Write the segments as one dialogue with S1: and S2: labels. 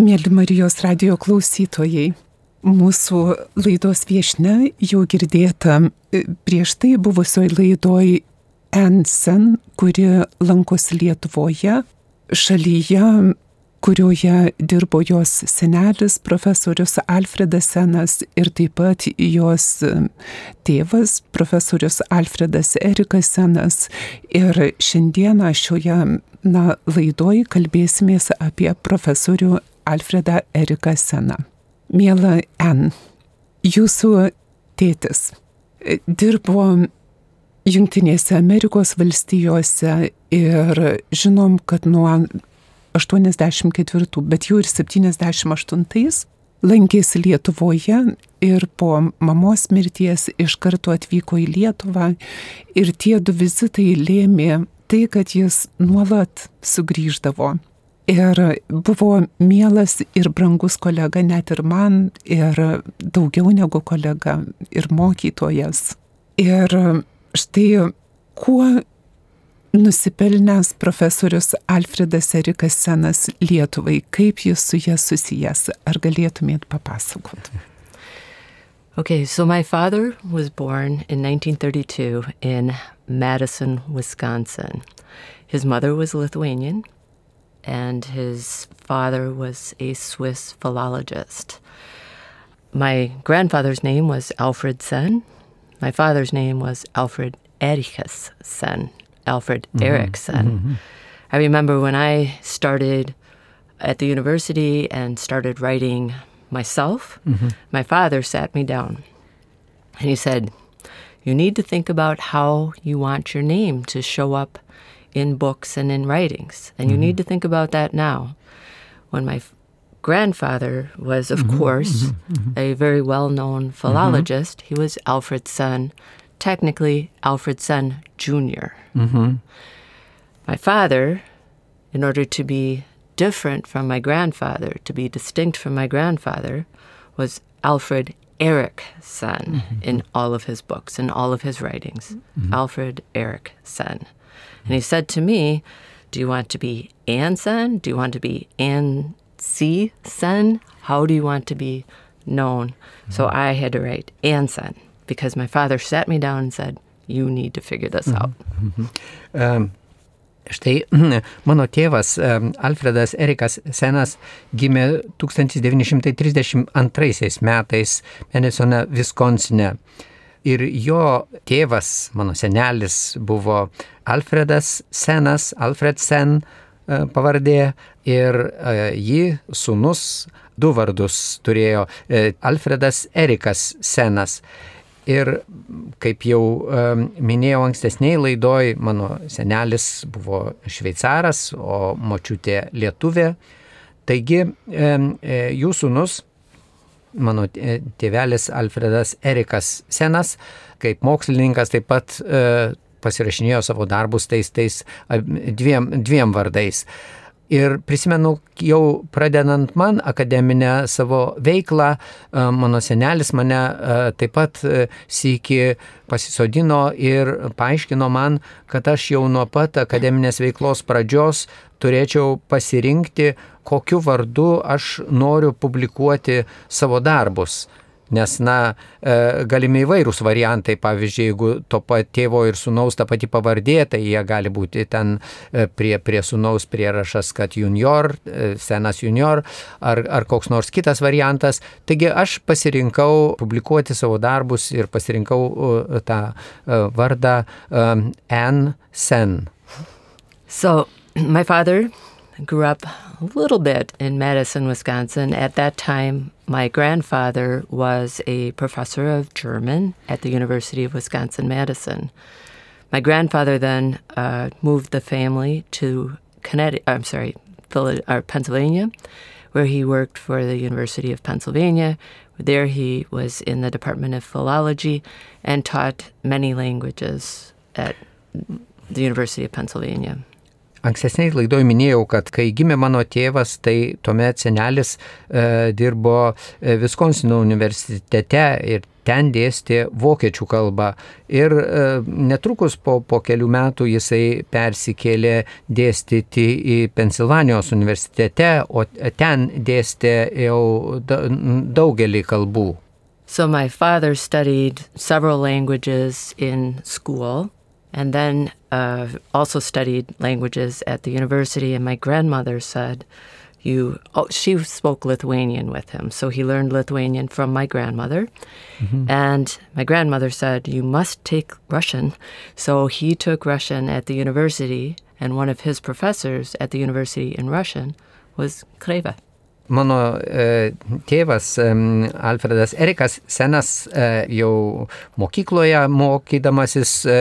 S1: Mėly Marijos radio klausytojai, mūsų laidos viešne jau girdėta e, prieš tai buvusioj laidoj Ensen, kuri lankosi Lietuvoje, šalyje, kurioje dirbo jos senelis profesorius Alfredas Senas ir taip pat jos e, tėvas profesorius Alfredas Erikas Senas. Ir šiandieną šioje na, laidoj kalbėsimės apie profesorių Alfredą Eriką Seną. Mėla N, jūsų tėtis dirbo Junktinėse Amerikos valstijose ir žinom, kad nuo 84, bet jau ir 78 lankėsi Lietuvoje ir po mamos mirties iš karto atvyko į Lietuvą ir tie du vizitai lėmė tai, kad jis nuolat sugrįždavo Ir buvo mielas ir brangus kolega net ir man, ir daugiau negu kolega, ir mokytojas. Ir štai kuo nusipelnęs profesorius Alfredas Erikas Senas Lietuvai, kaip jis su ją susijęs, ar galėtumėt papasakot?
S2: Okay, so my father was born in 1932 in Madison, Wisconsin. His mother was Lithuanian and his father was a Swiss philologist. My grandfather's name was Alfred Sen. My father's name was Alfred Erichs Sen, Alfred mm-hmm. Erickson. Mm-hmm. I remember when I started at the university and started writing myself, mm-hmm. my father sat me down and he said, You need to think about how you want your name to show up in books and in writings. And mm-hmm. you need to think about that now. When my f- grandfather was, of mm-hmm. course, mm-hmm. mm-hmm. a very well known mm-hmm. philologist, he was Alfred's son, technically Alfred's son Jr. Mm-hmm. My father, in order to be different from my grandfather, to be distinct from my grandfather, was Alfred Eric son in all of his books and all of his writings. Alfred Eric son. And he said to me, Do you want to be Anson? Do you want to be Ann C. Sen? How do you want to be known? Mm-hmm. So I had to write Anson because my father sat me down and said, You need to figure this mm-hmm. out. Mm-hmm.
S3: Um. Štai mano tėvas Alfredas Erikas Senas gimė 1932 metais Menesone, Viskonsine. Ir jo tėvas, mano senelis, buvo Alfredas Senas, Alfred Sen e, pavardė ir e, jį sunus du vardus turėjo e, Alfredas Erikas Senas. Ir kaip jau minėjau ankstesniai laidoj, mano senelis buvo šveicaras, o močiutė lietuvė. Taigi jų sunus mano tėvelis Alfredas Erikas Senas, kaip mokslininkas taip pat e, pasirašinėjo savo darbus tais, tais dviem, dviem vardais. Ir prisimenu, jau pradedant man akademinę savo veiklą, e, mano senelis mane e, taip pat e, sėki pasisodino ir paaiškino man, kad aš jau nuo pat akademinės veiklos pradžios turėčiau pasirinkti, kokiu vardu aš noriu publikuoti savo darbus. Nes, na, e, galimi įvairūs variantai, pavyzdžiui, jeigu to pat tėvo ir sunaus ta pati pavardė, tai jie gali būti ten e, prie, prie sunaus prierašas, kad junior, e, senas junior, ar, ar koks nors kitas variantas. Taigi aš pasirinkau publikuoti savo darbus ir pasirinkau tą vardą N. Sen.
S2: So, my father grew up a little bit in Madison, Wisconsin. At that time, my grandfather was a professor of German at the University of Wisconsin Madison. My grandfather then uh, moved the family to Connecticut. I'm sorry, uh, Pennsylvania, where he worked for the University of Pennsylvania. There, he was in the Department of Philology and taught many languages at the University of Pennsylvania.
S3: Ankstesniai laidoj minėjau, kad kai gimė mano tėvas, tai tuomet senelis e, dirbo Viskonsino universitete ir ten dėstė vokiečių kalbą. Ir netrukus po, po kelių metų jisai persikėlė dėstyti į Pensilvanijos universitete, o ten dėstė jau daugelį kalbų.
S2: So my father studied several languages in school and then uh, also studied languages at the university. And my grandmother said, you oh, she spoke Lithuanian with him. So he learned Lithuanian from my grandmother. Mm-hmm. And my grandmother said, You must take Russian. So he took Russian at the university, and one of his professors at the university in Russian was Kreva.
S3: Mano e, tėvas e, Alfredas Erikas senas e, jau mokykloje mokydamasis, e,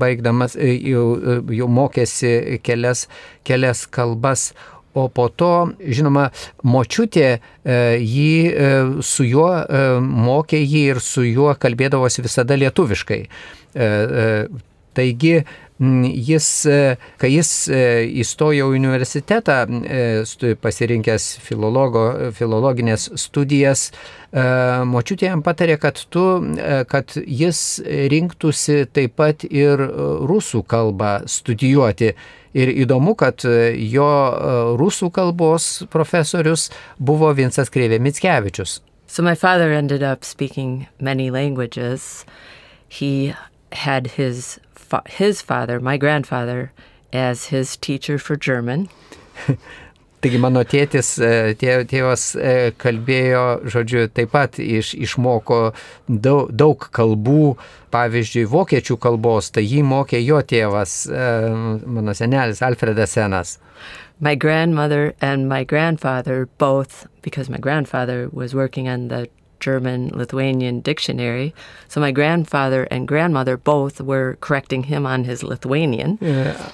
S3: baigdamas, e, jau, e, jau mokėsi kelias, kelias kalbas. O po to, žinoma, močiutė e, jį e, su juo mokė jį ir su juo kalbėdavosi visada lietuviškai. E, e, taigi jis, kai jis įstojo į universitetą, pasirinkęs filologinės studijas, močiutė jam patarė, kad, tu, kad jis rinktųsi taip pat ir rusų kalbą studijuoti. Ir įdomu, kad jo rusų kalbos profesorius buvo Vincas Kreivė Mitskevičius.
S2: So my father ended up speaking many languages. He had his fa his father, my grandfather, as his teacher for German.
S3: Taigi mano tėtis, e, tė, tėvas e, kalbėjo, žodžiu, taip pat iš, išmoko daug, daug kalbų, pavyzdžiui, vokiečių kalbos, tai jį mokė jo tėvas, e, mano senelis Alfredas Senas.
S2: My grandmother and my grandfather both, because my grandfather was working on the German Lithuanian dictionary. So my grandfather and grandmother both were correcting him on his Lithuanian.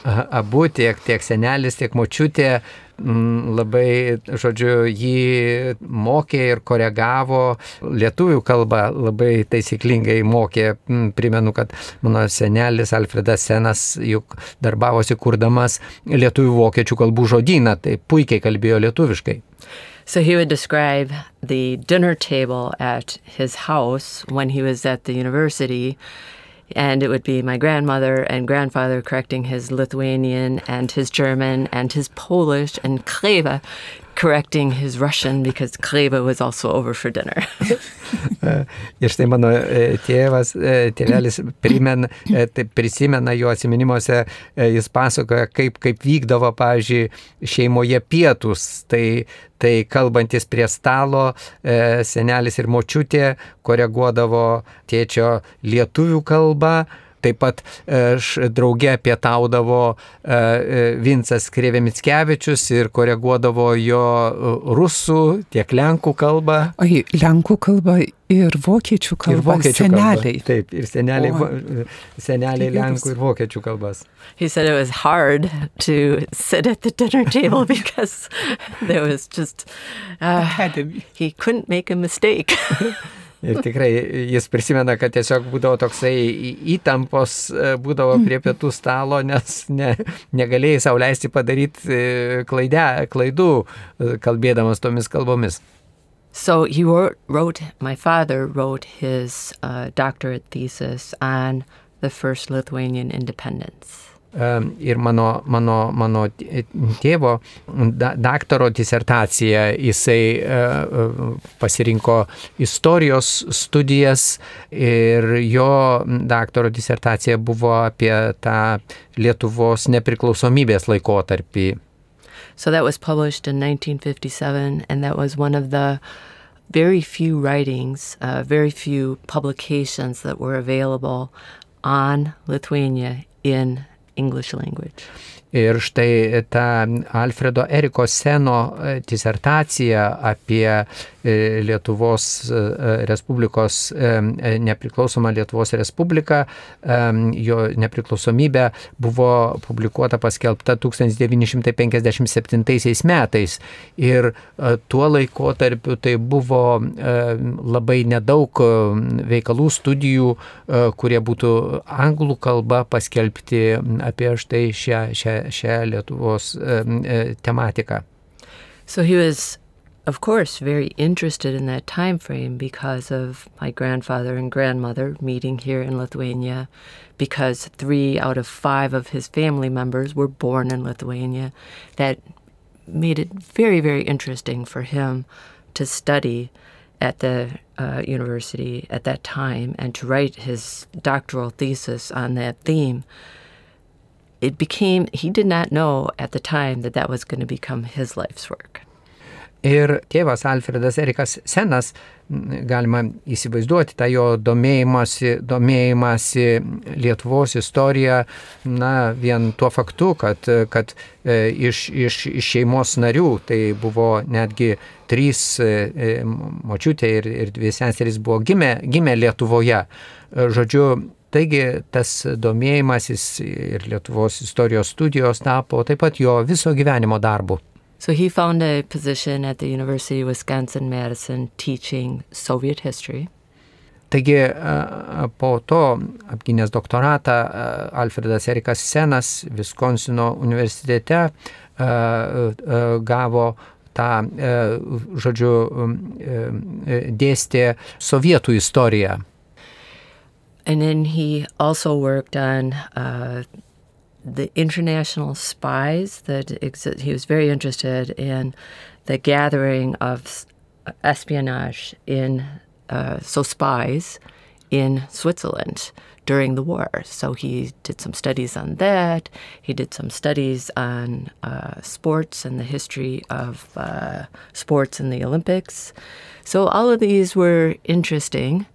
S3: Abu tiek, tiek senelis, tiek močiutė labai, žodžiu, jį mokė ir koregavo, lietuvių kalbą labai taisyklingai mokė. Primenu, kad mano senelis Alfredas Senas juk darbavosi kurdamas lietuvių vokiečių kalbų žodyną, tai puikiai kalbėjo lietuviškai.
S2: So he would describe the dinner table at his house when he was at the university. And it would be my grandmother and grandfather correcting his Lithuanian and his German and his Polish and Kleva correcting his Russian because Kleva was also over for dinner.
S3: Ir štai mano e, tėvas, e, tėvelis primen, e, tai prisimena jo atminimuose, jis pasakoja, kaip, kaip vykdavo, pavyzdžiui, šeimoje pietus. Tai, tai kalbantis prie stalo, senelis ir močiutė koreguodavo tėčio lietuvių kalbą Taip pat e, drauge pietaudavo e, e, Vincas Krėvėmitskevičius ir koreguodavo jo rusų, tiek lenkų kalbą.
S1: O lenkų kalba ir vokiečių kalba. Ir vokiečių seneliai.
S3: Kalba. Taip, ir seneliai, o. seneliai lenkų ir vokiečių kalbas.
S2: He said it was hard to sit at the dinner table because there was just uh, he couldn't make a mistake.
S3: Ir tikrai jis prisimena, kad tiesiog būdavo toksai įtampos, e, būdavo prie pietų stalo, nes ne, negalėjai sauliaisti padaryti e, klaidę, klaidų, e, kalbėdamas tomis kalbomis.
S2: So he wrote, wrote, my father wrote his uh, doctorate thesis on the first Lithuanian independence
S3: ir mano, mano, mano tėvo daktaro disertaciją. Jisai e, e, pasirinko istorijos studijas ir jo daktaro disertacija buvo apie tą Lietuvos nepriklausomybės laikotarpį.
S2: So that was published in 1957 and that was one of the very few writings, uh, very few publications that were available on Lithuania in English language.
S3: Ir štai ta Alfredo Eriko Seno e, disertacija apie Lietuvos e, Respublikos, nepriklausomą Lietuvos Respubliką, jo nepriklausomybė buvo publikuota, paskelbta 1957 metais. Ir tuo laikotarpiu tai buvo labai nedaug veikalų studijų, kurie būtų anglų kalba paskelbti apie štai šią, šią šią Lietuvos tematiką.
S2: So he was of course, very interested in that time frame because of my grandfather and grandmother meeting here in Lithuania, because three out of five of his family members were born in Lithuania. That made it very, very interesting for him to study at the uh, university at that time and to write his doctoral thesis on that theme. It became, he did not know at the time that that was going to become his life's work.
S3: Ir tėvas Alfredas Erikas Senas, galima įsivaizduoti tą jo domėjimąsi, domėjimąsi Lietuvos istoriją, na, vien tuo faktu, kad, kad e, iš, iš, iš šeimos narių, tai buvo netgi trys e, e močiutė ir, ir dvi seserys buvo gimę, gimę Lietuvoje. Žodžiu, Taigi tas domėjimasis ir Lietuvos istorijos studijos tapo taip pat jo viso gyvenimo darbu.
S2: So he found a position at the University of Wisconsin Madison teaching Soviet history.
S3: Taigi po to apgynęs doktoratą Alfredas Erikas Senas Viskonsino universitete gavo tą, žodžiu, dėstė sovietų istoriją.
S2: And then he also worked on uh, the international spies that exist. He was very interested in the gathering of espionage in, uh, so spies in Switzerland during the war. So he did some studies on that. He did some studies on uh, sports and the history of uh, sports in the Olympics. So all of these were interesting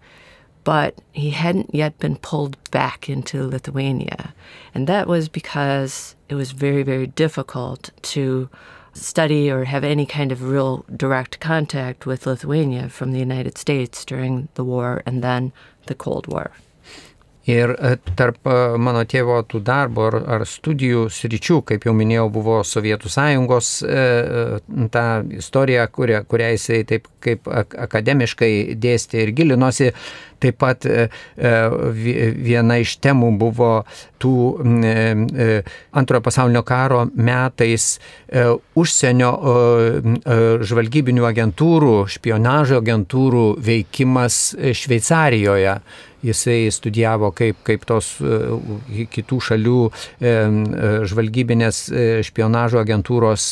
S2: but he hadn't yet been pulled back into Lithuania. And that was because it was very, very difficult to study or have any kind of real direct contact with Lithuania from the United States during the war and then the Cold War.
S3: Ir e, tarp e, mano tėvo tų darbo ar, ar studijų sričių, kaip jau minėjau, buvo Sovietų sąjungos e, ta istorija, kurią, kurią jisai taip kaip akademiškai dėstė ir gilinosi. Taip pat viena iš temų buvo tų antrojo pasaulinio karo metais užsienio žvalgybinių agentūrų, špionažo agentūrų veikimas Šveicarijoje jisai studijavo, kaip, kaip tos e, kitų šalių e, e, žvalgybinės špionažo agentūros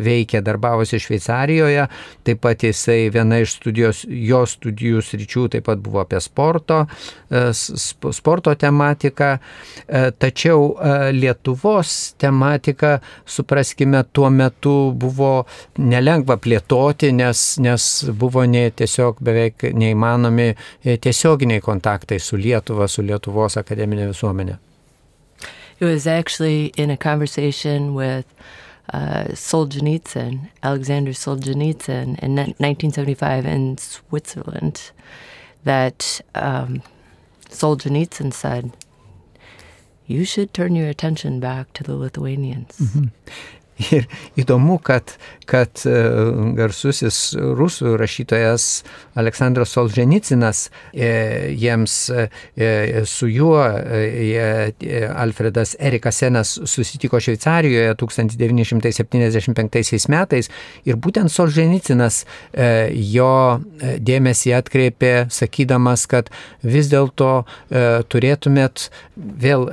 S3: veikia, darbavosi Šveicarijoje, taip pat jisai viena iš studijos, jo studijų sričių taip pat buvo apie sporto, sporto tematiką, tačiau Lietuvos tematika, supraskime, tuo metu buvo nelengva plėtoti, nes, nes buvo ne tiesiog beveik neįmanomi tiesioginiai kontaktai kontaktai su Lietuva, su Lietuvos akademinė visuomenė?
S2: It was actually in a conversation with uh, Solzhenitsyn, Alexander Solzhenitsyn, in 1975 in Switzerland, that um, Solzhenitsyn said, You should turn your attention back to the Lithuanians. Mm -hmm.
S3: Ir įdomu, kad, kad e, garsusis rusų rašytojas Aleksandras Solženicinas, e, jiems e, su juo Alfredas Erikas Senas susitiko Šveicarijoje 1975 metais ir būtent Solženicinas jo dėmesį atkreipė, sakydamas, kad vis dėlto turėtumėt vėl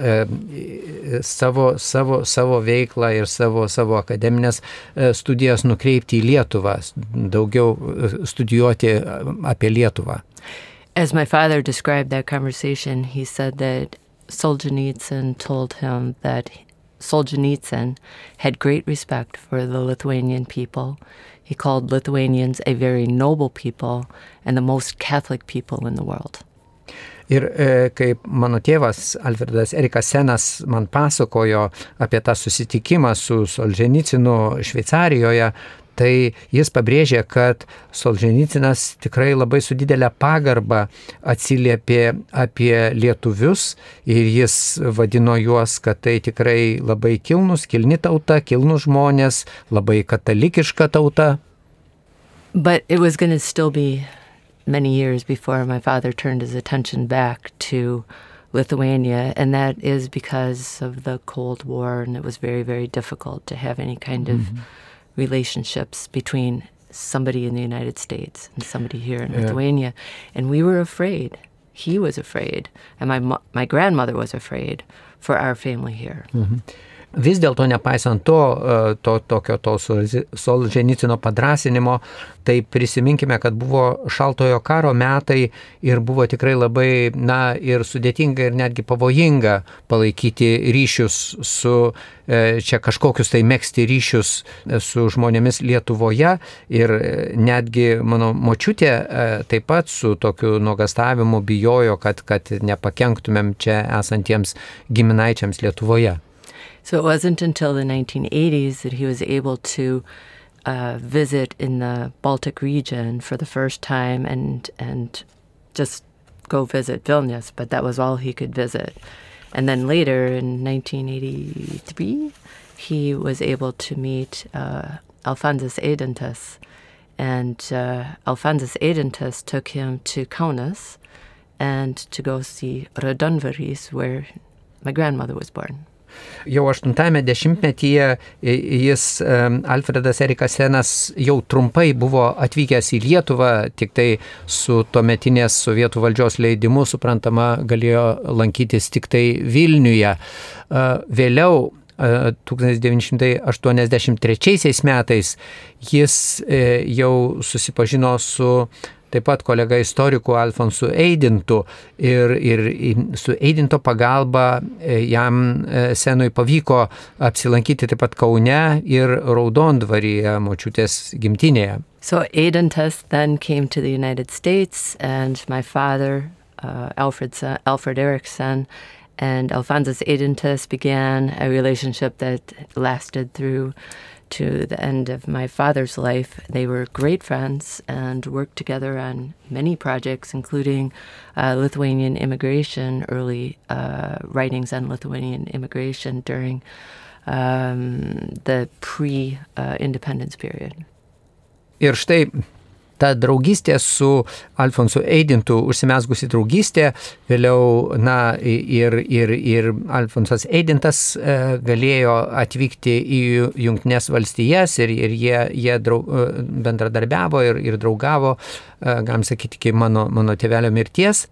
S3: savo, savo, savo veiklą ir savo, savo akademinės studijas nukreipti į Lietuvą, daugiau studijuoti apie Lietuvą.
S2: As my father described that conversation, he said that Solzhenitsyn told him that Solzhenitsyn had great respect for the Lithuanian people. He called Lithuanians a very noble people and the most Catholic people in the world.
S3: Ir e, kaip mano tėvas Alfredas Erikas Senas man pasakojo apie tą susitikimą su Solženicinu Šveicarijoje, tai jis pabrėžė, kad Solženicinas tikrai labai su didelė pagarba atsiliepė apie lietuvius ir jis vadino juos, kad tai tikrai labai kilnus, kilni tauta, kilnus žmonės, labai katalikiška tauta.
S2: But it was going to still be many years before my father turned his attention back to Lithuania, and that is because of the Cold War, and it was very, very difficult to have any kind of mm-hmm. relationships between somebody in the United States and somebody here in yeah. Lithuania. And we were afraid. He was afraid. And my, my grandmother was afraid for our family here.
S3: Mm-hmm. Vis dėlto, nepaisant to, e, to tokio to Solženicino padrasinimo, tai prisiminkime, kad buvo šaltojo karo metai ir buvo tikrai labai, na, ir sudėtinga, ir netgi pavojinga palaikyti ryšius su, e, čia kažkokius tai mėgsti ryšius e, su žmonėmis Lietuvoje ir netgi mano močiutė taip pat su tokiu nuogastavimu bijojo, kad, kad nepakenktumėm čia esantiems giminaičiams Lietuvoje.
S2: So it wasn't until the 1980s that he was able to uh, visit in the Baltic region for the first time and and just go visit Vilnius, but that was all he could visit. And then later in 1983, he was able to meet uh, Alphonsus Eidantas, and uh, Alphonsus Eidantas took him to Kaunas and to go see Radonvaris, where my grandmother was born.
S3: Jau 80-ame dešimtmetyje jis, Alfredas Erikas Senas, jau trumpai buvo atvykęs į Lietuvą, tik tai su tuometinės sovietų valdžios leidimu, suprantama, galėjo lankytis tik tai Vilniuje. Vėliau 1983 metais jis e, jau susipažino su taip pat kolega istoriku Alfonsu Eidintu ir, ir su Eidinto pagalba e, jam e, senui pavyko apsilankyti taip pat Kaune ir Raudondvaryje, močiutės gimtinėje.
S2: So Eidintas then came to the United States and my father, uh, Alfred, Alfred Erickson, and Alphonsus Eidintas began a relationship that lasted through to the end of my father's life. They were great friends and worked together on many projects, including uh, Lithuanian immigration, early uh, writings on Lithuanian immigration during um, the pre independence period.
S3: Ir štai ta draugystė su Alfonsu Eidintu užsimesgusi draugystė, vėliau, na, ir, ir, ir Alfonsas Eidintas e, galėjo atvykti į Junktinės valstijas ir, ir jie, jie draug, e, bendradarbiavo ir, ir draugavo, e, galim sakyti, iki mano, mano tėvelio mirties.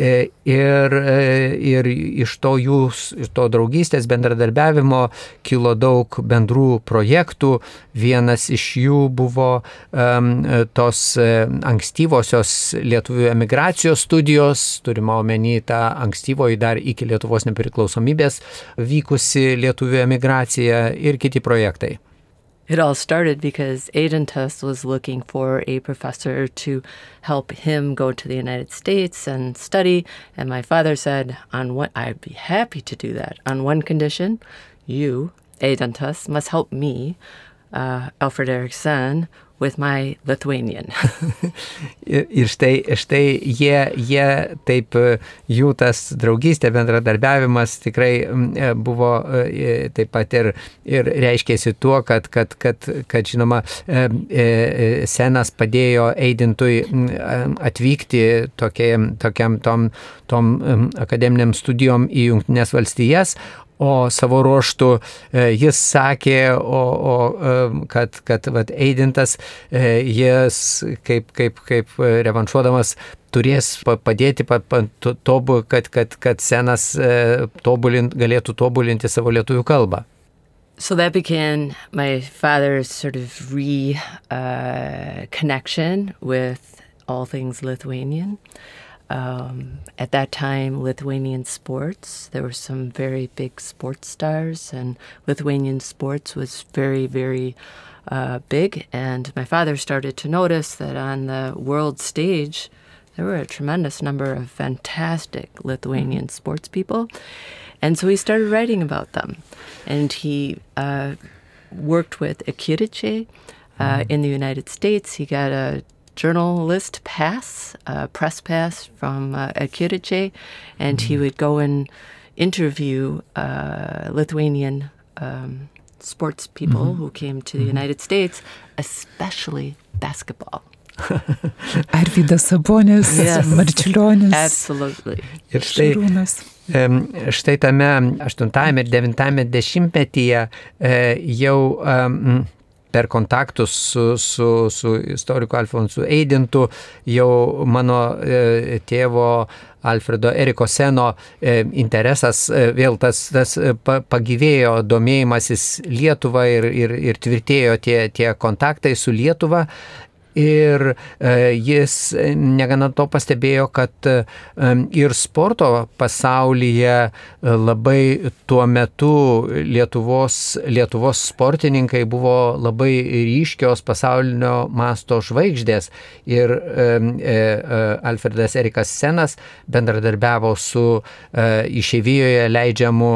S3: E, ir, e, ir iš to jūs, iš to draugystės bendradarbiavimo kilo daug bendrų projektų. Vienas iš jų buvo um, tos ankstyvosios lietuvių emigracijos studijos, turime omeny tą ankstyvoji dar iki Lietuvos nepriklausomybės vykusi lietuvių emigracija ir kiti projektai.
S2: It all started because Aidan Tuss was looking for a professor to help him go to the United States and study. And my father said, on what I'd be happy to do that. On one condition, you, Aidan Tuss, must help me, uh, Alfred Erickson, with my Lithuanian.
S3: ir štai, štai jie, jie taip, e, jų tas draugystė, bendradarbiavimas tikrai e, buvo e, taip pat ir, ir reiškėsi tuo, kad, kad, kad, kad žinoma, senas padėjo Eidintui atvykti tokiam, tokiam tom, tom akademiniam studijom į Junktinės valstijas, o savo ruoštų e, jis sakė, o, o, e, kad, kad vat, Eidintas e, jis kaip, kaip, kaip revanšuodamas turės padėti, tobu, kad, kad, kad senas tobulint, galėtų tobulinti savo lietuvių kalbą.
S2: So that began my father's sort of re uh, connection with all things Lithuanian. Um, at that time, Lithuanian sports, there were some very big sports stars, and Lithuanian sports was very, very uh, big. And my father started to notice that on the world stage, there were a tremendous number of fantastic Lithuanian mm-hmm. sports people. And so he started writing about them. And he uh, worked with Akiriche uh, mm-hmm. in the United States. He got a journalist pass, a press pass from uh, Akiriche, and mm-hmm. he would go and interview uh, Lithuanian um, sports people mm-hmm. who came to the mm-hmm. United States, especially basketball.
S1: Arvidas Sabonis, yes, Marčiulionis.
S2: Absolutely.
S3: Ir štai, Šarūnas. štai tame 8 ir 9 dešimtmetyje e, jau per kontaktus su, su, su istoriku Alfonsu Eidintu jau mano e, tėvo Alfredo Eriko Seno e, interesas e, vėl tas, tas e, pagyvėjo domėjimasis Lietuva ir, ir, ir tvirtėjo tie, tie kontaktai su Lietuva Ir e, jis negana to pastebėjo, kad e, ir sporto pasaulyje e, labai tuo metu Lietuvos, Lietuvos sportininkai buvo labai ryškios pasaulinio masto žvaigždės. Ir Alfredas Erikas Senas bendradarbiavo su išeivijoje leidžiamu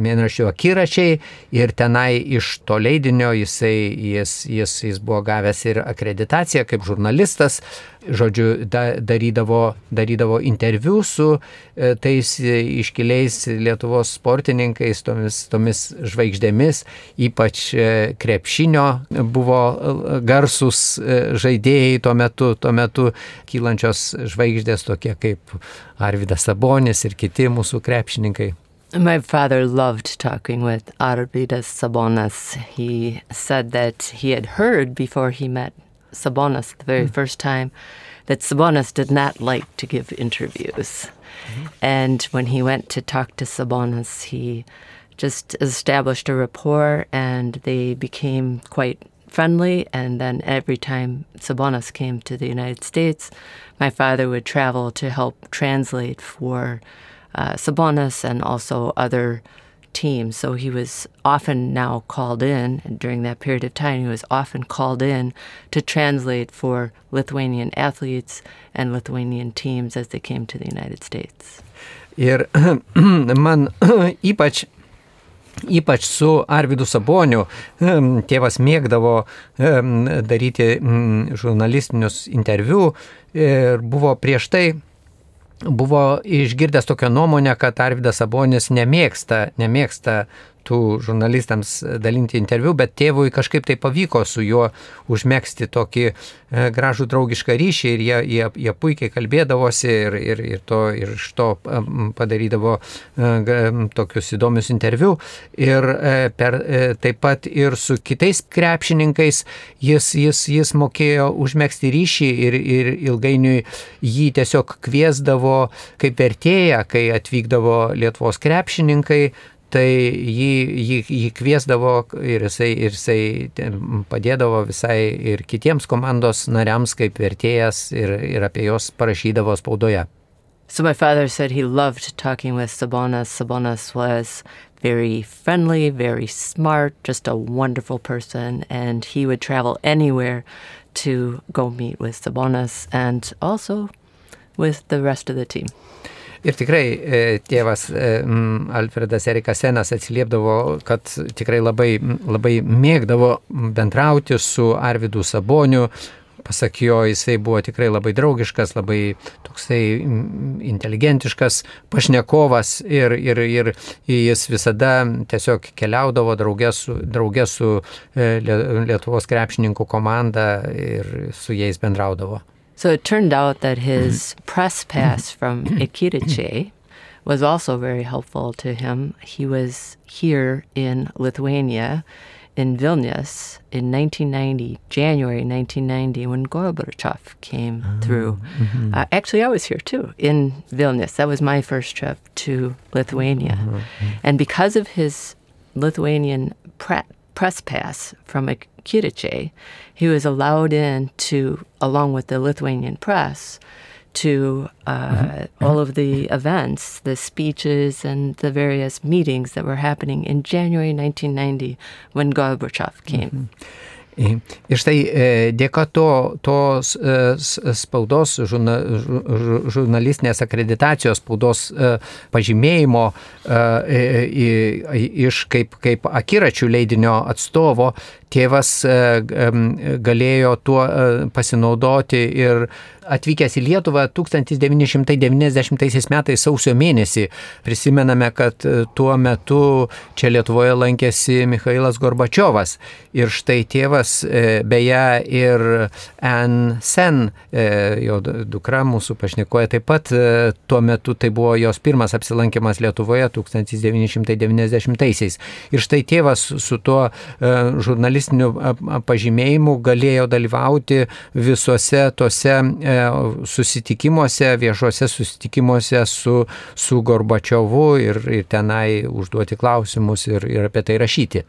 S3: mėnraščiu akiračiai ir tenai iš to leidinio jisai, jis, jis, jis buvo gavęs ir akiračiai akreditaciją kaip žurnalistas, žodžiu, da, darydavo, darydavo interviu su e, tais iškiliais Lietuvos sportininkais, tomis, tomis žvaigždėmis, ypač e, krepšinio buvo e, garsus žaidėjai tuo metu, tuo metu kylančios žvaigždės tokie kaip Arvidas Sabonis ir kiti mūsų krepšininkai.
S2: My father loved talking with Arvidas Sabonis. He said that he had heard before he met Sabonis the very mm. first time that Sabonis did not like to give interviews. Mm-hmm. And when he went to talk to Sabonis, he just established a rapport and they became quite friendly. And then every time Sabonis came to the United States, my father would travel to help translate for uh, Sabonis and also other team. So he was often now called in, during that period of time, he was often called in to translate for Lithuanian athletes and Lithuanian teams as they came to the United States.
S3: Ir man ypač Ypač su Arvidu Saboniu tėvas mėgdavo daryti žurnalistinius interviu ir buvo prieš tai buvo išgirdęs tokią nuomonę, kad Arvidas Sabonis nemėgsta, nemėgsta tų žurnalistams dalinti interviu, bet tėvui kažkaip tai pavyko su juo užmėgsti tokį e, gražų draugišką ryšį ir jie, jie, jie puikiai kalbėdavosi ir, ir, ir, to, ir iš to padarydavo e, tokius įdomius interviu. Ir e, per, taip pat ir su kitais krepšininkais jis, jis, jis mokėjo užmėgsti ryšį ir, ir ilgainiui jį tiesiog kviesdavo kaip vertėją, kai atvykdavo Lietuvos krepšininkai tai jį, jį, jį kviesdavo ir jisai, ir jisai padėdavo visai ir kitiems komandos nariams kaip vertėjas ir, ir apie juos parašydavo spaudoje.
S2: So my father said he loved talking with Sabonis. Sabonis was very friendly, very smart, just a wonderful person, and he would travel anywhere to go meet with Sabonis and also with the rest of the team.
S3: Ir tikrai e, tėvas e, Alfredas Erikas Senas atsiliepdavo, kad tikrai labai, labai mėgdavo bendrauti su Arvidu Saboniu, pasak jo, jisai buvo tikrai labai draugiškas, labai toksai inteligentiškas pašnekovas ir, ir, ir jis visada tiesiog keliaudavo draugė su, draugė su e, Lietuvos krepšininkų komanda ir su jais bendraudavo.
S2: So it turned out that his press pass from Ikitiche was also very helpful to him. He was here in Lithuania, in Vilnius, in 1990, January 1990, when Gorbachev came oh, through. Mm-hmm. Uh, actually, I was here too, in Vilnius. That was my first trip to Lithuania. Mm-hmm. And because of his Lithuanian pre- press pass from Kiriche, he was allowed in to, along with the Lithuanian press, to uh, mm-hmm. all of the events, the speeches, and the various meetings that were happening in January 1990 when Gorbachev came. Mm-hmm.
S3: Ir štai e, dėka to, tos e, spaudos, žurna, žurnalistinės akreditacijos, spaudos e, pažymėjimo iš kaip, kaip akiračių leidinio atstovo, tėvas galėjo tuo pasinaudoti ir atvykęs į Lietuvą 1990 metais sausio mėnesį. Prisimename, kad tuo metu čia Lietuvoje lankėsi Mikhailas Gorbačiovas. Ir štai tėvas tėvas, beje, ir Anne Sen, jo dukra mūsų pašnikoja, taip pat tuo metu tai buvo jos pirmas apsilankimas Lietuvoje 1990-aisiais. Ir štai tėvas su tuo žurnalistiniu pažymėjimu galėjo dalyvauti visuose tose susitikimuose, viešuose susitikimuose su, su Gorbačiovu ir, ir tenai užduoti klausimus ir, ir apie tai rašyti.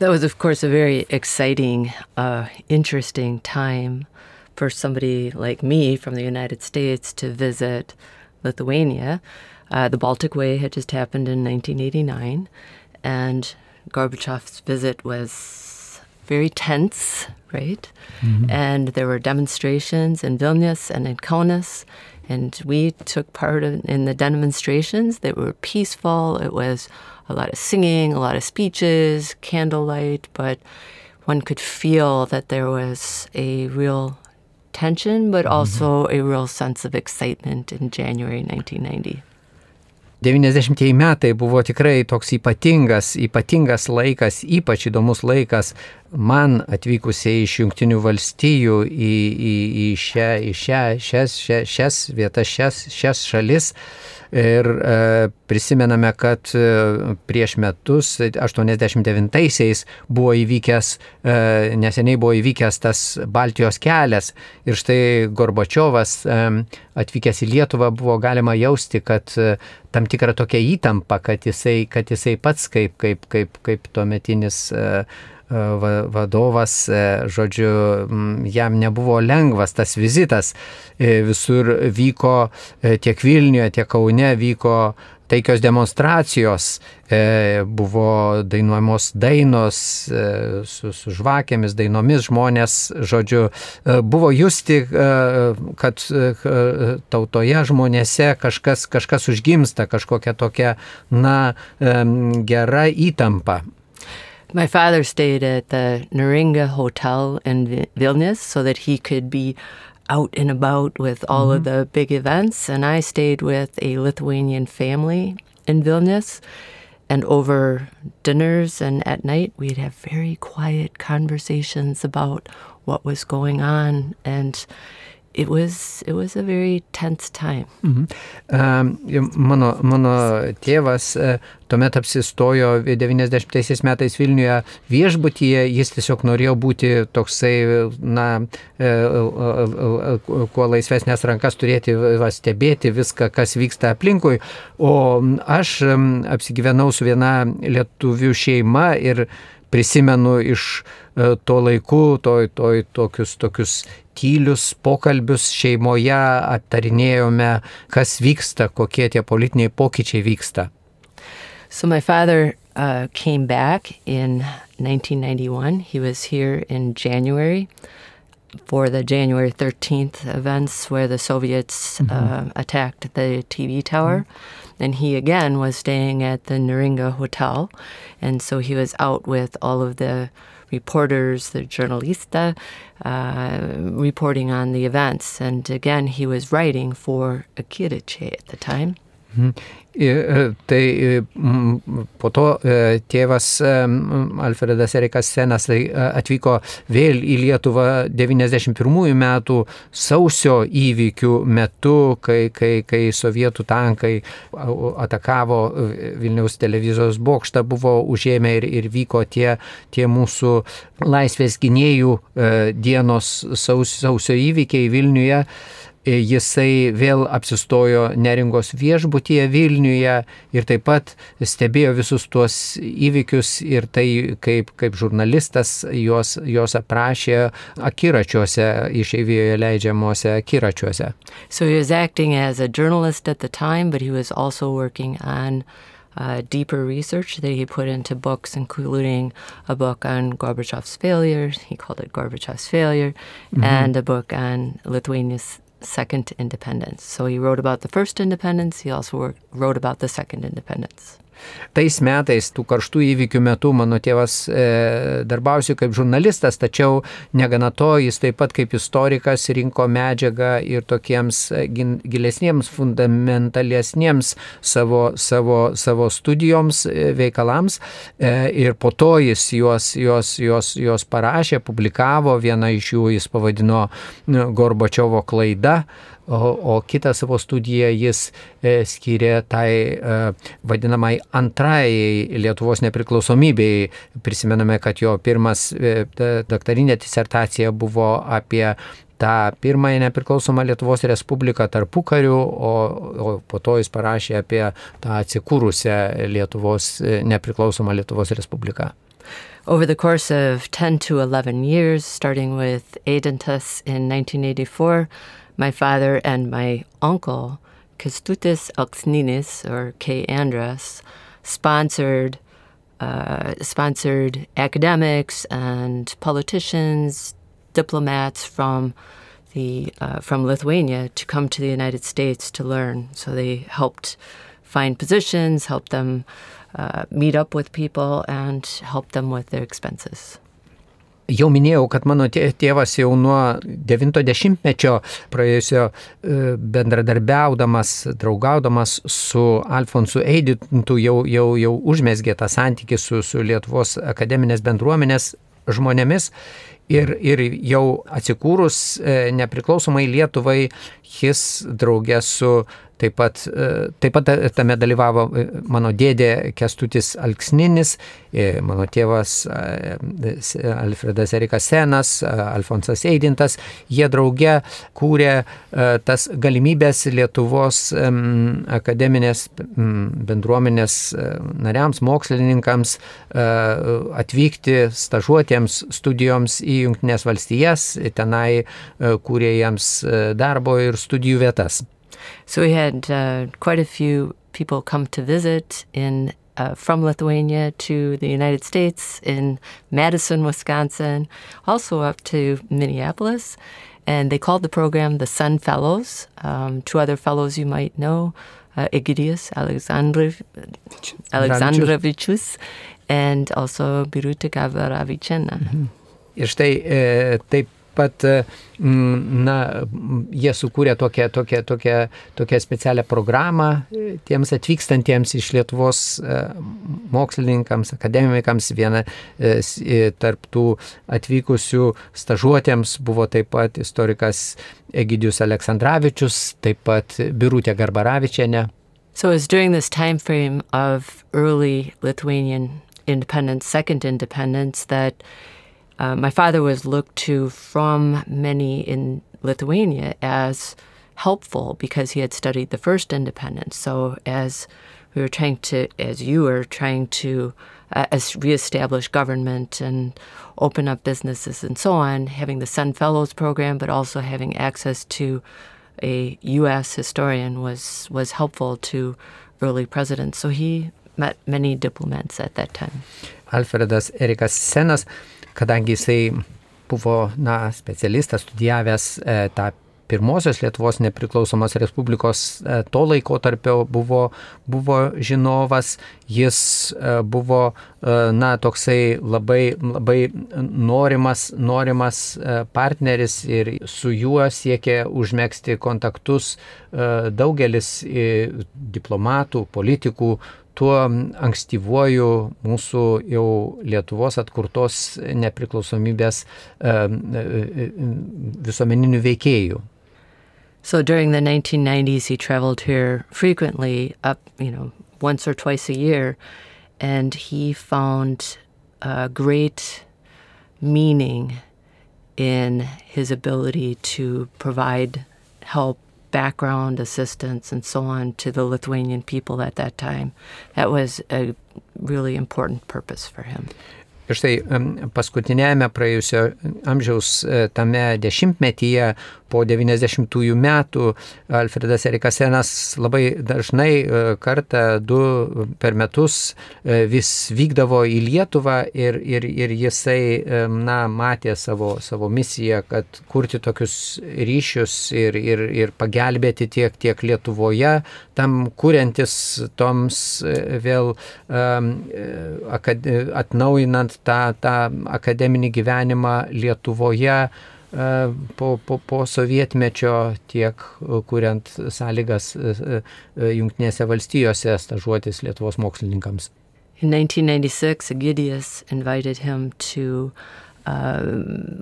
S2: That was, of course, a very exciting, uh, interesting time for somebody like me from the United States to visit Lithuania. Uh, the Baltic Way had just happened in 1989, and Gorbachev's visit was very tense, right? Mm-hmm. And there were demonstrations in Vilnius and in Kaunas, and we took part in the demonstrations. They were peaceful. It was a lot of singing, a lot of speeches, candlelight, but one could feel that there was a real tension, but mm-hmm. also a real sense of excitement in January 1990.
S3: 90-ieji metai buvo tikrai toks ypatingas, ypatingas laikas, ypač įdomus laikas man atvykusiai iš Junktinių valstijų į, į, į, šią, į šią, šias, šias, šias vietas, šias, šias šalis. Ir e, prisimename, kad e, prieš metus, 89-aisiais, buvo įvykęs, e, neseniai buvo įvykęs tas Baltijos kelias. Ir štai Gorbačiovas e, atvykęs į Lietuvą buvo galima jausti, kad e, tam tikra tokia įtampa, kad jisai, kad jisai pats kaip, kaip, kaip, kaip tuometinis e, vadovas, e, žodžiu, jam nebuvo lengvas tas vizitas. E, visur vyko e, tiek Vilniuje, tiek Kaune vyko taikios demonstracijos, buvo dainuojamos dainos su, su žvakėmis, dainomis žmonės, žodžiu, buvo justi, kad tautoje žmonėse kažkas, kažkas užgimsta, kažkokia tokia, na, gera įtampa.
S2: My father stayed at the Naringa Hotel in Vilnius so that he could be out and about with all mm-hmm. of the big events. And I stayed with a Lithuanian family in Vilnius. And over dinners and at night, we'd have very quiet conversations about what was going on. And it was, it was a very tense time.
S3: Mhm. Um, mano, mano tėvas uh, tuomet apsistojo 90 metais Vilniuje viešbutyje, jis tiesiog norėjo būti toksai, na, uh, kuo laisvesnės rankas turėti, va, stebėti viską, kas vyksta aplinkui. O aš apsigyvenau su viena lietuvių šeima ir prisimenu iš to laikų, to, to, tokius, tokius tylius pokalbius šeimoje aptarinėjome, kas vyksta, kokie tie politiniai pokyčiai vyksta.
S2: So my father uh, came back in 1991. He was here in January for the January 13th events where the Soviets mm-hmm. uh, attacked the TV tower. Mm-hmm. And he again was staying at the Naringa Hotel. And so he was out with all of the reporters, the journalista, uh, reporting on the events. And again, he was writing for Akiriche at the time.
S3: Mm-hmm. E, tai e, po to e, tėvas Alfredas Erikas Senas tai, atvyko vėl į Lietuvą 91 metų sausio įvykių metu, kai, kai, kai sovietų tankai atakavo Vilniaus televizijos bokštą, buvo užėmę ir, ir vyko tie, tie mūsų laisvės gynėjų dienos sausio įvykiai Vilniuje. E, jisai vėl apsistojo Neringos viešbutyje Vilniuje ir taip pat stebėjo visus tuos įvykius ir tai kaip, kaip žurnalistas juos, juos aprašė akiračiuose, išeivijoje leidžiamuose akiračiuose.
S2: So he was acting as a journalist at the time, but he was also working on uh, deeper research that he put into books, including a book on Gorbachev's failure, he called it Gorbachev's failure, mm-hmm. and a book on Lithuania's second independence. So he wrote about the first independence, he also wrote about the second independence.
S3: Tais metais, tų karštų įvykių metu, mano tėvas e, darbausi kaip žurnalistas, tačiau negana to, jis taip pat kaip istorikas rinko medžiagą ir tokiems e, gilesniems, fundamentalesniems savo, savo, savo studijoms, e, veikalams. E, ir po to jis juos, juos, juos, juos parašė, publikavo, vieną iš jų jis pavadino Gorbačiovo klaida o, o kitą savo studiją jis e, skyrė tai e, vadinamai antrajai Lietuvos nepriklausomybei. Prisimename, kad jo pirmas e, daktarinė disertacija buvo apie tą pirmąją nepriklausomą Lietuvos Respubliką tarpu kariu, o, o po to jis parašė apie tą atsikūrusią Lietuvos nepriklausomą Lietuvos Respubliką.
S2: Over the course of 10 to 11 years, starting with Eidantas in 1984, my father and my uncle, Kestutis Alksninis, or K. Andras, sponsored uh, sponsored academics and politicians, diplomats from the uh, from Lithuania to come to the United States to learn. So they helped find positions, helped them uh, meet up with people, and help them with their expenses.
S3: Jau minėjau, kad mano tėvas jau nuo 90-mečio praėjusio e, bendradarbiaudamas, draugaudamas su Alfonsu Eidintu jau, jau, jau užmėsgė tą santykį su, su Lietuvos akademinės bendruomenės žmonėmis. Ir, ir jau atsikūrus e, nepriklausomai Lietuvai, jis draugė su Taip pat, e, taip pat tame dalyvavo e, mano dėdė Kestutis Alksninis, e, mano tėvas Alfredas Erikas Senas, Alfonsas Eidintas. Jie drauge kūrė tas galimybės Lietuvos akademinės bendruomenės nariams, mokslininkams atvykti stažuotėms studijoms į Junktinės valstijas, tenai kūrė jiems darbo ir studijų vietas.
S2: So we had uh, quite a few people come to visit in uh, from Lithuania to the United States in Madison, Wisconsin, also up to Minneapolis. And they called the program the Sun Fellows. Um, two other fellows you might know, uh, Egidius Alexandrov, Alexandrovičius and also Biruta Gavaravichena. Mm -hmm.
S3: Ir štai e, taip pat, e, na, jie sukūrė tokią, tokią, tokią, tokią specialią programą e, tiems atvykstantiems iš Lietuvos e, mokslininkams, akademikams. Viena tarp tų atvykusių stažuotėms buvo taip pat istorikas Egidijus Aleksandravičius, taip pat Birutė Garbaravičiane.
S2: So it was during this time frame of early Lithuanian independence, second independence, that Uh, my father was looked to from many in Lithuania as helpful because he had studied the first independence. So as we were trying to, as you were trying to uh, as reestablish government and open up businesses and so on, having the Sun Fellows program, but also having access to a U.S. historian was was helpful to early presidents. So he met many diplomats at that time.
S3: Alfredas Erikas Senas kadangi jisai buvo na, specialistas, studijavęs e, tą pirmosios Lietuvos nepriklausomos Respublikos e, to laiko tarpio buvo, buvo žinovas, jis e, buvo, e, na, toksai labai, labai norimas, norimas partneris ir su juo siekė užmėgsti kontaktus daugelis diplomatų, politikų, tuo ankstyvuoju mūsų jau Lietuvos atkurtos nepriklausomybės visuomeninių veikėjų.
S2: So during the 1990s, he traveled here frequently, up, you know, once or twice a year, and he found a great meaning in his ability to provide help background assistance and so on to the Lithuanian people at that time. That was a really important purpose for him.
S3: Ir štai paskutinėjame praėjusio amžiaus tame dešimtmetyje po 90-ųjų metų Alfredas Erikasenas labai dažnai kartą, du per metus vis vykdavo į Lietuvą ir, ir, ir jisai, na, matė savo, savo misiją, kad kurti tokius ryšius ir, ir, ir pagelbėti tiek, tiek Lietuvoje, tam kuriantis toms vėl um, atnaujinant tą, tą akademinį gyvenimą Lietuvoje po, po, po sovietmečio, tiek kuriant sąlygas Junktinėse valstijose stažuotis Lietuvos mokslininkams.
S2: In 1996, Egidius invited him to uh,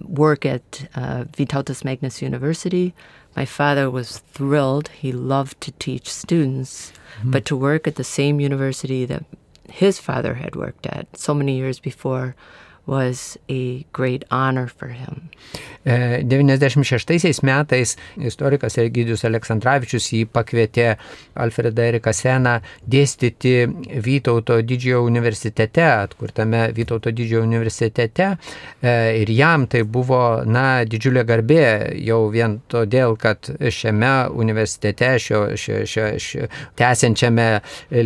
S2: work at uh, Vytautas Magnus University. My father was thrilled. He loved to teach students, mm-hmm. but to work at the same university that his father had worked at so many years before was a great honor for him.
S3: 96 metais istorikas Egidijus Aleksandravičius jį pakvietė Alfredą Eriką Seną dėstyti Vytauto didžiojo universitete, atkurtame Vytauto didžiojo universitete. Ir jam tai buvo, na, didžiulė garbė jau vien todėl, kad šiame universitete, šio, šio, šio, šio tęsiančiame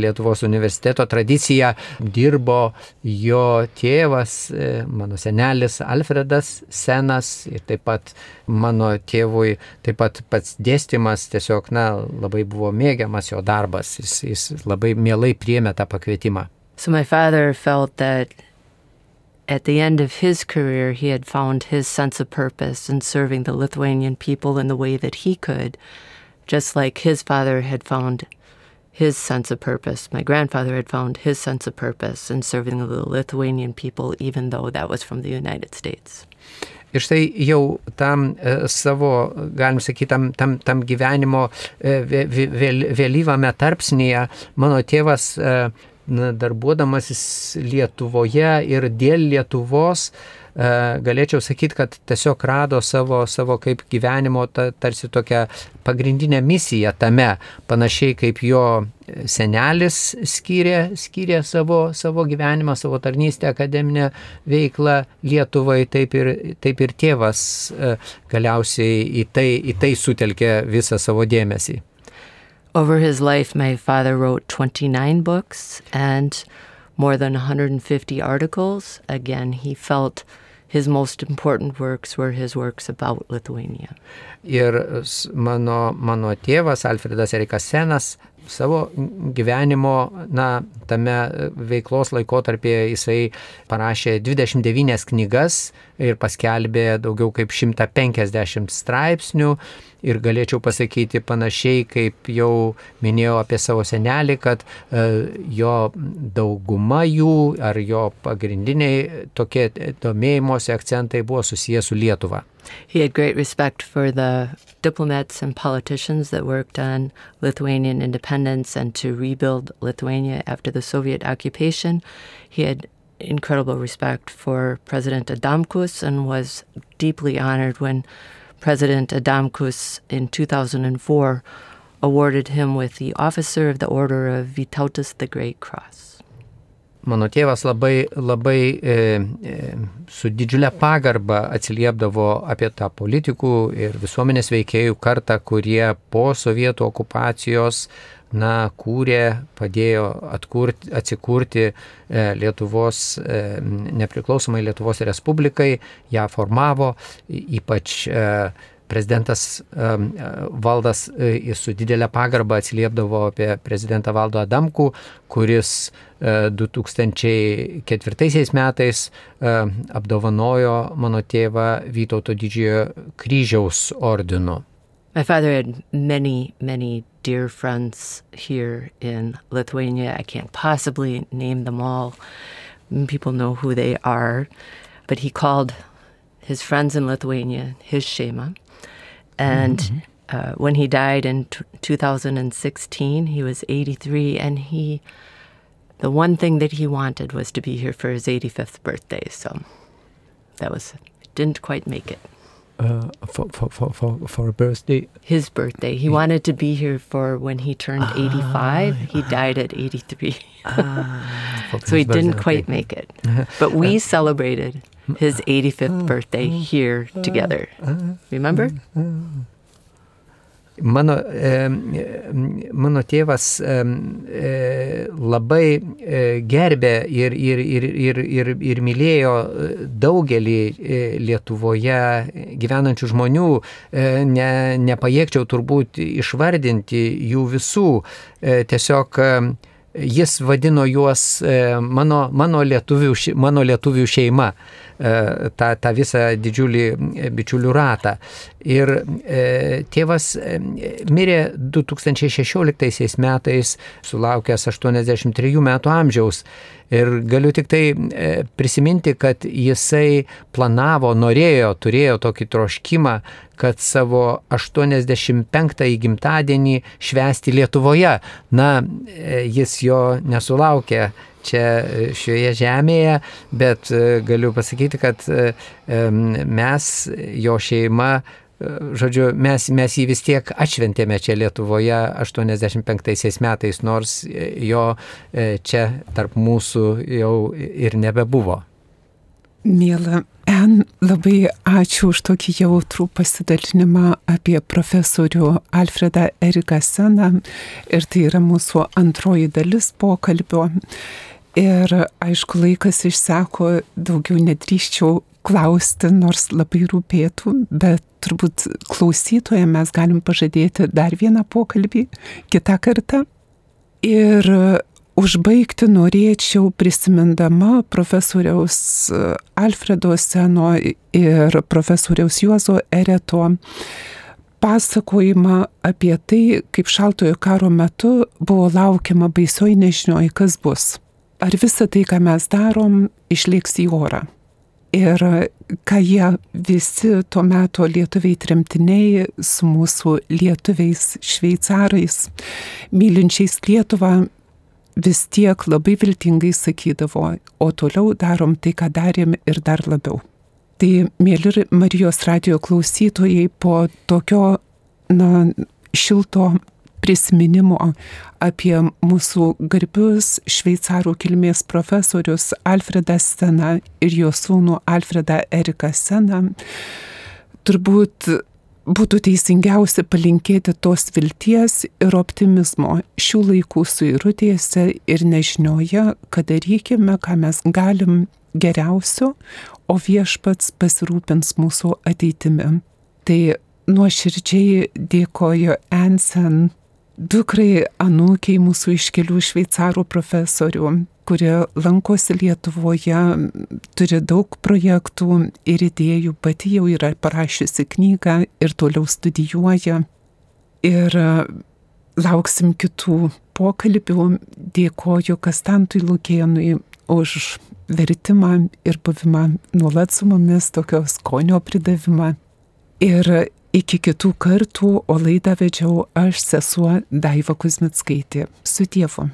S3: Lietuvos universiteto tradiciją dirbo jo tėvas, mano senelis Alfredas Senas ir taip pat mano tėvui, taip pat pats dėstymas tiesiog, na, labai buvo mėgiamas jo darbas, jis, jis labai mielai priemė tą pakvietimą.
S2: So my father felt that at the end of his career, he had found his sense of purpose in serving the Lithuanian people in the way that he could, just like his father had found his sense of purpose. My grandfather had found his sense of purpose in serving the Lithuanian people, even though that was from the United States.
S3: Ir štai jau tam e, savo, galim sakyti, tam, tam, tam gyvenimo e, vėl, vėlyvame tarpsnėje mano tėvas e, darbuodamasis Lietuvoje ir dėl Lietuvos galėčiau sakyti, kad tiesiog rado savo, savo kaip gyvenimo ta, tarsi tokią pagrindinę misiją tame, panašiai kaip jo senelis skyrė, skyrė savo, savo gyvenimą, savo tarnystę, akademinę veiklą Lietuvai, taip ir, taip ir tėvas galiausiai į tai, į tai sutelkė visą savo dėmesį.
S2: Over his life, my father wrote 29 books and more than 150 articles. Again, he felt his most important works were his works about Lithuania.
S3: Ir mano, mano tėvas Alfredas Erikas Senas savo gyvenimo, na, tame veiklos laikotarpėje jisai parašė 29 knygas ir paskelbė daugiau kaip 150 straipsnių ir galėčiau pasakyti panašiai, kaip jau minėjau apie savo senelį, kad jo dauguma jų ar jo pagrindiniai tokie domėjimosi akcentai buvo susijęs su Lietuva.
S2: He had great respect for the diplomats and politicians that worked on Lithuanian independence and to rebuild Lithuania after the Soviet occupation. He had incredible respect for President Adamkus and was deeply honored when President Adamkus in 2004 awarded him with the Officer of the Order of Vytautas the Great Cross.
S3: Mano tėvas labai, labai e, e, su didžiulė pagarba atsiliepdavo apie tą politikų ir visuomenės veikėjų kartą, kurie po sovietų okupacijos na, kūrė, padėjo atkurti, atsikurti e, Lietuvos, e, nepriklausomai Lietuvos Respublikai, ją formavo, ypač e, prezidentas Valdas su didelė pagarba atsiliepdavo apie prezidentą Valdo Adamkų, kuris 2004 metais apdovanojo mano tėvą Vytauto didžiojo kryžiaus ordinu.
S2: My father had many, many dear friends here in Lithuania. I can't possibly name them all. People know who they are. But he called his friends in Lithuania his Shema. And mm-hmm. uh, when he died in t- 2016, he was 83, and he, the one thing that he wanted was to be here for his 85th birthday. So that was, didn't quite make it.
S3: uh, for, for, for, for, for a birthday.
S2: His birthday. He wanted to be here for when he turned ah. 85. He died at 83. Ah.
S3: For
S2: so he didn't
S3: birthday,
S2: quite make it. But we uh, celebrated his 85th uh, birthday uh, here together. Remember?
S3: Mano, e, mano tėvas e, e, labai gerbė ir, ir, ir, ir, ir, ir mylėjo daugelį Lietuvoje gyvenančių žmonių. Ne, nepajėgčiau turbūt išvardinti jų visų. Tiesiog jis vadino juos e, mano, mano, lietuvių, mano lietuvių šeima, e, tą, tą visą didžiulį e, bičiulių ratą. Ir tėvas mirė 2016 metais, sulaukęs 83 metų amžiaus. Ir galiu tik tai e, prisiminti, kad jisai planavo, norėjo, turėjo tokį troškimą, kad savo 85-ąjį gimtadienį švęsti Lietuvoje. Na, e, jis jo nesulaukė čia e, šioje žemėje, bet galiu pasakyti, kad mes, jo šeima, žodžiu, mes, mes jį vis tiek atšventėme čia Lietuvoje 85 metais, nors jo e, čia tarp mūsų jau ir nebebuvo.
S1: Mėla En, labai ačiū už tokį jautrų pasidalinimą apie profesorių Alfredą Eriką Seną. Ir tai yra mūsų antroji dalis pokalbio. Ir aišku, laikas išseko, daugiau nedrįščiau klausti, nors labai rūpėtų, bet turbūt klausytoje mes galim pažadėti dar vieną pokalbį kitą kartą. Ir užbaigti norėčiau prisimindama profesoriaus Alfredo Seno ir profesoriaus Juozo Ereto pasakojimą apie tai, kaip šaltojo karo metu buvo laukiama baisioj nežinioj, kas bus. Ar visa tai, ką mes darom, išliks į orą. Ir ką jie visi tuo metu lietuviai tremtiniai su mūsų lietuviais šveicarais, mylinčiais Lietuvą, vis tiek labai viltingai sakydavo, o toliau darom tai, ką darėm ir dar labiau. Tai, mėly Marijos radio klausytojai, po tokio na, šilto prisiminimo apie mūsų garbius šveicarų kilmės profesorius Alfredą Seną ir jo sūnų Alfredą Eriką Seną, turbūt būtų teisingiausia palinkėti tos vilties ir optimizmo šių laikų suirutėse ir nežinioje, kad darykime, ką mes galim geriausio, o viešpats pasirūpins mūsų ateitimi. Tai nuoširdžiai dėkoju Ansen, dukrai anūkiai mūsų iškelių šveicarų profesorių, kurie lankosi Lietuvoje, turi daug projektų ir idėjų, pati jau yra parašiusi knygą ir toliau studijuoja. Ir lauksim kitų pokalbių. Dėkoju Kastantui Lukėnui už vertimą ir buvimą nuolat su mumis, tokio skonio pridavimą. Ir iki kitų kartų, o laidą vedžiau aš sesuo Daiva Kuzmitskaitė. Su Dievu.